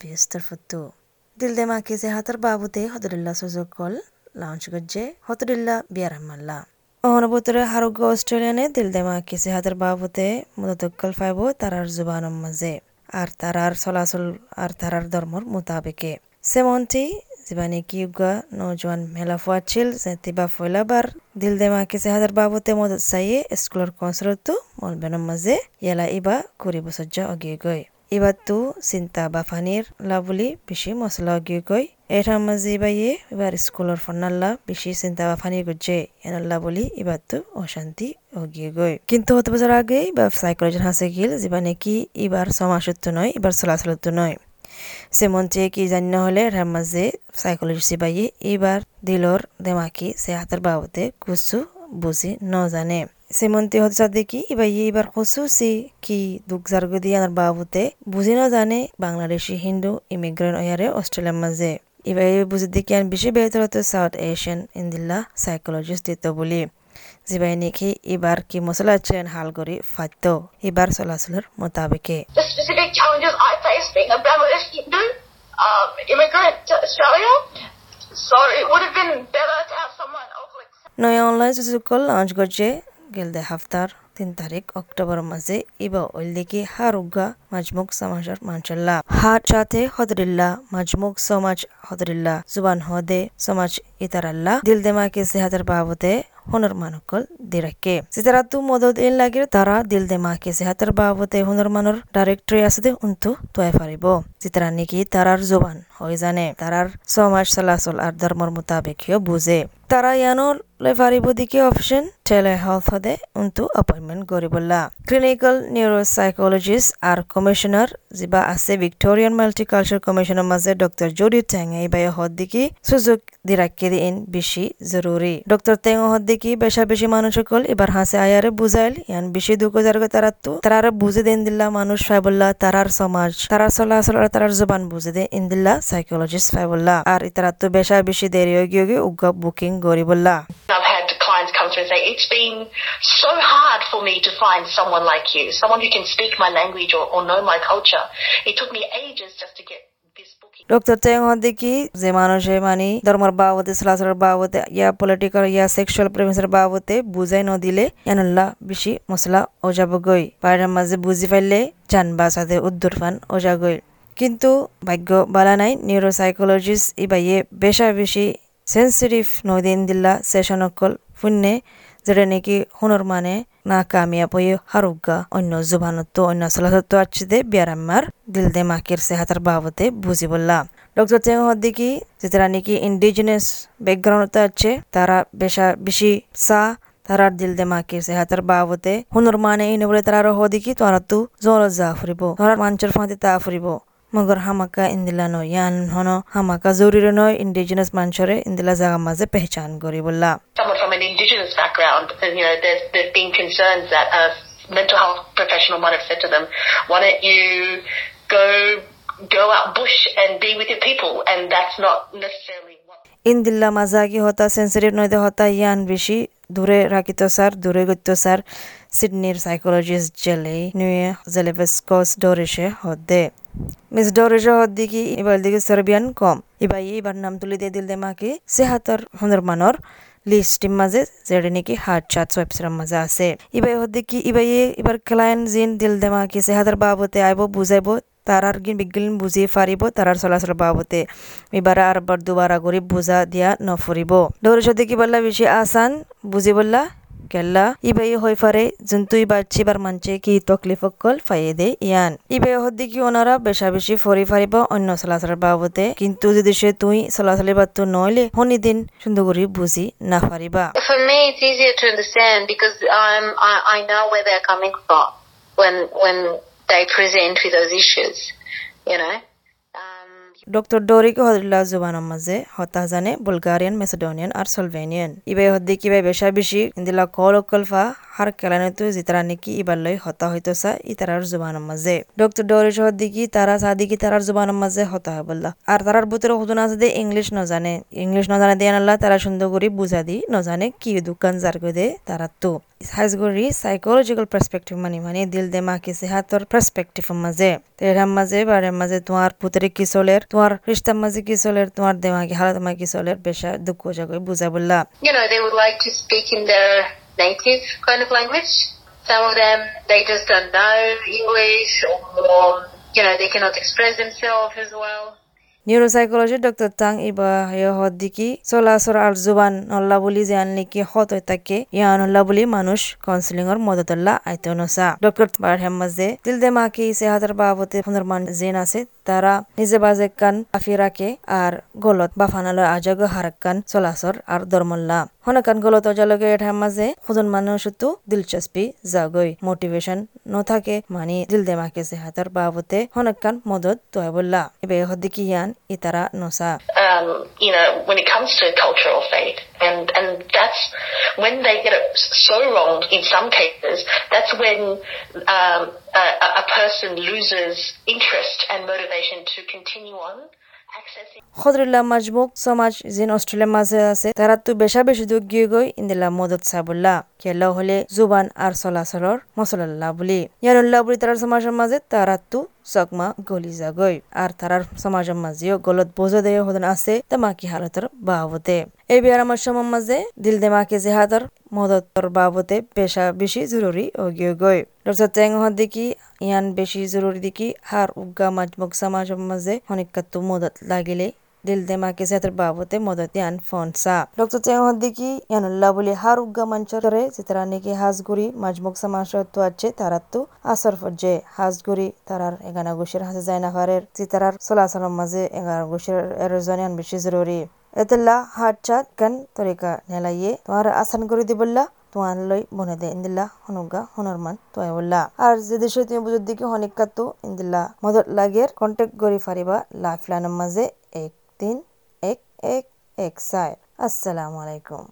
P S তরফতু দিলদে মাকে যে হাতর বাবুতে হদরুল্লাহ সুযোগ কল, লঞ্চ গজ্জে হদরুল্লাহ বিয়ার মাল্লা অহনবতরে হারুগ্য অস্ট্রেলিয়ানে দিলদে মাকে যে হাতর বাবুতে মুদতকল ফাইব তারার জুবানম মাঝে। আর তারার চলাচল আর তারার ধর্মর মোতাবেকে। সেমনটি জিবানি কিউগা নৌজওয়ান মেলা ফুয়াছিল সেতিবা ফয়লাবার দিল দে মাকে সে হাজার বাবতে মদত চাইয়ে স্কুলের কনসালতো মলবেনম মাঝে, ইয়ালা ইবা কুড়ি বছর যা অগিয়ে গই এবার তো চিন্তা বাফানির লাবুলি বেশি মশলা অগিয়ে গই এটার মাঝে বাইয়ে এবার স্কুলের ফন্নাল্লা বেশি চিন্তা বাফানি গুজে এনাল্লা বলি এবার তো অশান্তি অগিয়ে গই কিন্তু হতে বছর আগে বা সাইকোলজির হাসে গিল, যেবা নাকি এবার সমাসত্ব নয়, এবার চলাচলত্ব নয়। সেমন্তে কি জান্য হলে এর মাঝে সাইকোলজি সিবাইয়ে এবার দিলর দেমাকি সে হাতের বাবতে কুসু বুঝি ন জানে সেমন্তি হচ্ছে দেখি এবার এবার সি কি দুঃখ জার্গ দিয়ে আনার বাবুতে। বুঝি ন জানে বাংলাদেশি হিন্দু ইমিগ্রেন্ট ওয়ারে অস্ট্রেলিয়ার মাঝে। এবার এই বুঝি দেখি আন বেশি বেহতর হতো সাউথ এশিয়ান ইন্দিল্লা সাইকোলজিস্ট দিত বলি। জিবাই নাকি এবার কি মশলা চেন হাল করি ফাত্য এবার চলাচলের মোতাবেকে। নয় অনলাইন সুযোগকল লঞ্চ করছে গেলদে হাফতার তিন তারিখ অক্টোবর মাঝে ইবা ওইলিকি হারুগা মাজমুক সমাজের মানসাল্লাহ হাত সাথে হদরিল্লা, মাজমুক সমাজ হদরিল্লা, জুবান হদে সমাজ ইতারাল্লাহ দিল দেমাকে সেহাতের বাবতে হুনর মানুকল দিরাকে সিতারা তু মদত ইন লাগির তারা দিল দেমাকে সেহাতের বাবতে হুনর মানুর ডাইরেক্টরি আছে উন্তু তোয় পারিব সিতারা নাকি তারার জোবান। হয়ে জানে। তারার সমাজ চলাচল আর ধর্মর মোতাবেকীয় বুঝে তারা ইয়ানো লৈ অপশন টেলে হেলথ হদে উন্তু এপয়েন্টমেন্ট করিবলা ক্লিনিক্যাল নিউরোসাইকোলজিস্ট আর কমিশনার যিবা আছে ভিক্টোরিয়ান মাল্টিকালচার কমিশনের মাঝে ডক্টর জোডি টেং এই বাই হদ দিকে সুযোগ দিরাক্কে দিন বেশি জরুরি ডক্টর টেং হদ দিকে বেশা বেশি মানুষ সকল এবার হাসে আয়ারে বুঝাইল ইয়ান বেশি দুঃখ জারগে তারা তো তারা বুঝে দেন দিল্লা মানুষ ফাইবল্লা তারার সমাজ তারার চলাচল আর তারার জবান বুঝে দেন ইন্দিল্লা তো বেশা বেশি দেরি হয়ে গিয়ে উগা বুকিং গরিবল্লা I've clients come through and say, it's been so hard for me to find someone like you, someone who can speak my language or, or know my culture. It took me ages just to get doctor টেং দেখি যে মানুষে মানে ধর্মের বাবদে চলাচলের বাবদে ইয়া political ইয়া sexual প্রেমিসের বাবদে বুঝাই নদিলে ইয়ানুল্লাহ বেশি মশলা ওজাব গই বাইরের মাঝে বুঝি পাইলে জানবা সাথে উদ্দুর ফান ওজা গই কিন্তু ভাগ্য বালা নাই নিউরোসাইকোলজিস্ট ইবাইয়ে বেশা বেশি সেন্সিটিভ নদিন দিল্লা সেশন অকল পুণ্যে যেটা নাকি হুনর মানে না কামিয়া পই হারুগা, অন্য জুবানত্ব, অন্য চলাচত্ব আছে দে বিয়ারাম্মার দিল দে মাকের সেহাতার বাবতে বুঝি বললা। ডক্টর চেং হদ্দিকি যেটা নাকি ইন্ডিজিনাস ব্যাকগ্রাউন্ড আছে তারা বেশা বেশি সা তারার দিল দে মাকে সেহাতার বাবতে হুনর মানে ইনে বলে তারা হদিকি তোরা তু জল যা ফুরিব তোরা মাঞ্চর ফাঁদি তা ফুরিব। মগর হামাকা ইন্দিলা নয় ইয়ান হন হামাকা জরুরি নয় ইন্ডিজিনাস মানুষরে ইন্দিলা জাগা মাঝে পেহচান করি বললা Someone from an indigenous background, you know, there's, there's been concerns that a mental health professional might have said to them, why don't you go go out bush and be with your people? And that's not necessarily what ইন্দিল্লা মাজাগি Hota sensitive নয়তো হতা ইয়ান বেশি দূরে রাখিত sir দূরে গত্য sir সিডনির psychologist জেলে নিয়ে জেলেভেস্কস ডোরিসে হদে miss ডোরিসে হদ্দি কি এবার দিকে সার্বিয়ান কম এবার এবার নাম তুলি দিয়ে দিল দে মাকে সে হাতর হুনর মানর লিস্টির মাঝে যেটা নাকি হার্ট চার্ট ওয়েবসাইটের মাঝে আছে এবার হদ্দি কি এবার এবার ক্লায়েন্ট জিন দিল দে মাকে সে বাবতে আইব বুঝাইব তারার গিন বিজ্ঞান বুঝিয়ে ফারিব তারার চলাচল বাবতে এবার আর বার দুবারা করে বুঝা দিয়া নফরিব দৌড়ের সাথে কি বললা বেশি আসান বুঝি বললা হই ফারে জন্তু ইবার চিবার মানছে কি তকলিফ অকল ফাইয়ে দে ইয়ান ইবাই হদ্দি কি ওনারা বেশা বেশি ফরি ফারিব অন্য চলাচলের বাবতে কিন্তু যদি সে তুই চলাচলের বাদ তো নইলে হনি দিন সুন্দর করে বুঝি না ফারিবা For me, it's easier to understand because I'm, I, I know where they're coming from when when they present with those issues, you know. Doctor Doric হদুল্লাহ জুবানের মাঝে হতা জানে বুলগারিয়ান মেসিডোনিয়ান আর সলভেনিয়ান ইবাই হদ্দি কিবাই বেশা বেশি ইন্দিলা কল অকলফা হার কেলানিতু জিতারা নাকি ইবার লই হতা হইতো সা ইতারার জুবানের মাঝে ডক্টর ডোরিস হদ্দি কি তারা সাদি কি তারার জুবানের মাঝে হতা হয় বললা আর তারার ভিতরে হুদুন আছে দে ইংলিশ নজানে ইংলিশ নজানে দিয়ে আল্লাহ তারা সুন্দর করে বুঝা দি নজানে কি দোকান জার দে তারা তো হাজগরি সাইকোলজিক্যাল পার্সপেক্টিভ মানে মানে দিল দেমাকি সেহাতর পার্সপেক্টিভ মাঝে তেরাম মাঝে বারে মাঝে তোমার পুতরে কি চলের তোমার রিস্তার মাঝে কি চলের তোমার দেমাকি হালত মাঝে কি চলের বেশা দুঃখ জাগই বুঝা বললা You know, they would like to speak in their native kind of language. Some of them, they just don't know English or, you know, they cannot express themselves as well. Neuropsychology doctor তাং ইবা হদ্দিকি চলাচল আর জুবান নল্লা বলি যে আনলিকি হত তাকে ইয়ান নল্লা বলি মানুষ counselling এর মদতল্লা আইতো নসা ডক্টর বার হেম্মাজে দিল দে মা কি সেহাতের বাবতে পুনর্মান জেন আছে তারা নিজে বাজে কান আফিরাকে আর গলত বাফানালো আজাগ হারাক্কান চলাচল আর দরমল্লা। হনকান গলত অজালগে এঠার মাঝে খুদন মানুষ তো দিলচস্পি জাগই। মোটিভেশন নথাকে মানে দিল দে মাকে সেহাতের বাবতে হনকান মদত তোয় বললা এবে হদ্দিকি ইয়ান ইতারা নসা। Um, you know, when it comes to culture faith. And, and that's when they get it so wrong in some cases, that's when um, a, a person loses interest and motivation to continue on মাজমুক সমাজ জিন অস্ট্রেলিয়ার মাঝে আছে তারা তো বেশা বেশি দুঃখ গিয়ে গই ইন্দিল্লা খেলাও হলে জুবান আৰ চলাচলৰ মচলাল্লা বুলি। ইয়াৰ বুলি তাৰ সমাজৰ মাজে তাৰাতো চকমা গলি যাগৈ। আৰু তাৰাৰ সমাজৰ মাজেও গলত বজদেও সদন আছে তামাকী হালতৰ বাবতে। এই বিয়াৰ আমাৰ সমৰ মাজে দিল দেমাকে জেহাদৰ মদতৰ বাবতে পেচা বেছি জৰুৰী অগিয় গৈ তাৰপিছত টেঙহত দেখি ইয়ান বেছি জৰুৰী দেখি হাৰ উগা মাজমুখ সমাজৰ মাজে শনিকাটো মদত লাগিলে দিল দেমাকে সেতার বাবতে মদত ইয়ান ফোনসা ডক্টর টেং দেখি ইয়ানুল্লাহ বলি হার উগা মঞ্চরে যেতারা নাকি হাজগুড়ি মাজমুক সমাজ তো আছে তারা তো আসর ফজে হাজগুড়ি তারার এগানা গোশের হাসে যায় না হারের চিতারার চলাচলের মাঝে এগারো গোশের এরজন ইয়ান বেশি জরুরি এতলা হাট চাত কান তরিকা নেলাইয়ে তোমার আসান করে দিবল্লা তোমার লই বনে দে ইন্দিল্লা হনুগা হনরমান তোয় বললা আর যে দেশে তুমি বুঝুর দিকে হনিক কাতু ইন্দিল্লা মদত লাগের কন্টেক্ট করি ফারিবা লাইফ লাইনের মাঝে এক তিন এক এক এক সাই আসসালামু আলাইকুম